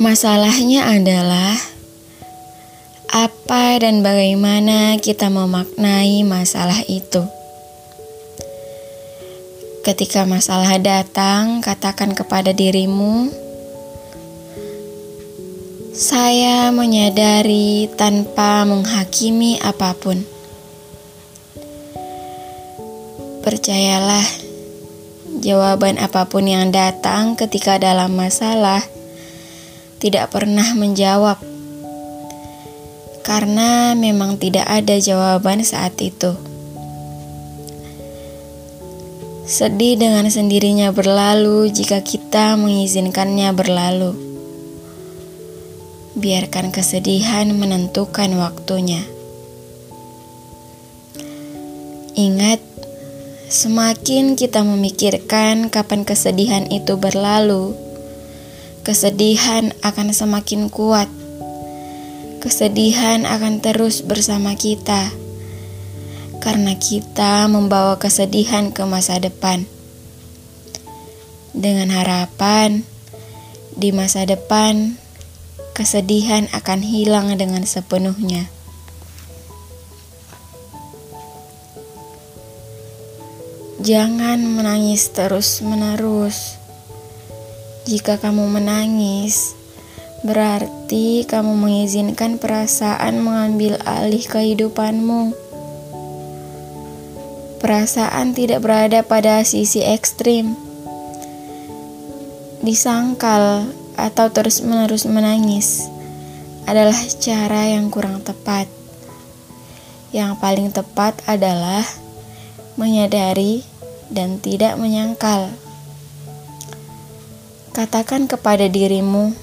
Masalahnya adalah apa dan bagaimana kita memaknai masalah itu. Ketika masalah datang, katakan kepada dirimu, "Saya menyadari tanpa menghakimi apa pun." Percayalah, jawaban apa pun yang datang ketika dalam masalah tidak pernah menjawab, karena memang tidak ada jawaban saat itu. Sedih dengan sendirinya berlalu jika kita mengizinkannya berlalu. Biarkan kesedihan menentukan waktunya. Ingat, semakin kita memikirkan kapan kesedihan itu berlalu, kesedihan akan semakin kuat. Kesedihan akan terus bersama kita karena kita membawa kesedihan ke masa depan. Dengan harapan di masa depan, kesedihan akan hilang dengan sepenuhnya. Jangan menangis terus-menerus. Jika kamu menangis, berarti kamu mengizinkan perasaan mengambil alih kehidupanmu. Perasaan tidak berada pada sisi ekstrim. Disangkal atau terus-menerus menangis adalah cara yang kurang tepat. Yang paling tepat adalah menyadari dan tidak menyangkal. Katakan kepada dirimu,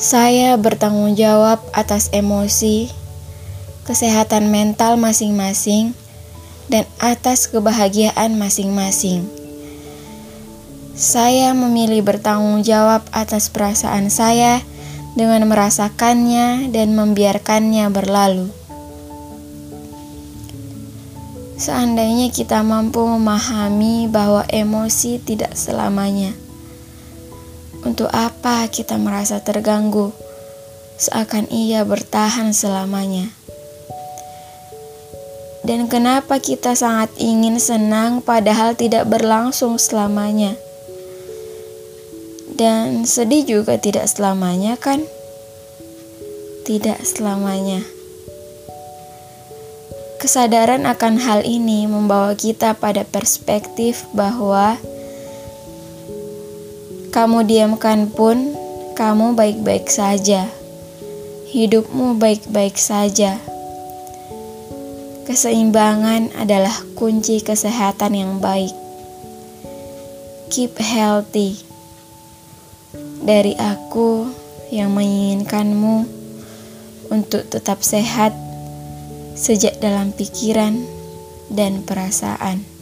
"Saya bertanggung jawab atas emosi, kesehatan mental masing-masing." dan atas kebahagiaan masing-masing. Saya memilih bertanggung jawab atas perasaan saya dengan merasakannya dan membiarkannya berlalu. Seandainya kita mampu memahami bahwa emosi tidak selamanya, untuk apa kita merasa terganggu seakan ia bertahan selamanya? Dan kenapa kita sangat ingin senang padahal tidak berlangsung selamanya? Dan sedih juga tidak selamanya kan? Tidak selamanya. Kesadaran akan hal ini membawa kita pada perspektif bahwa kamu diamkan pun kamu baik-baik saja. Hidupmu baik-baik saja. Keseimbangan adalah kunci kesehatan yang baik. Keep healthy. Dari aku yang menginginkanmu untuk tetap sehat sejak dalam pikiran dan perasaan.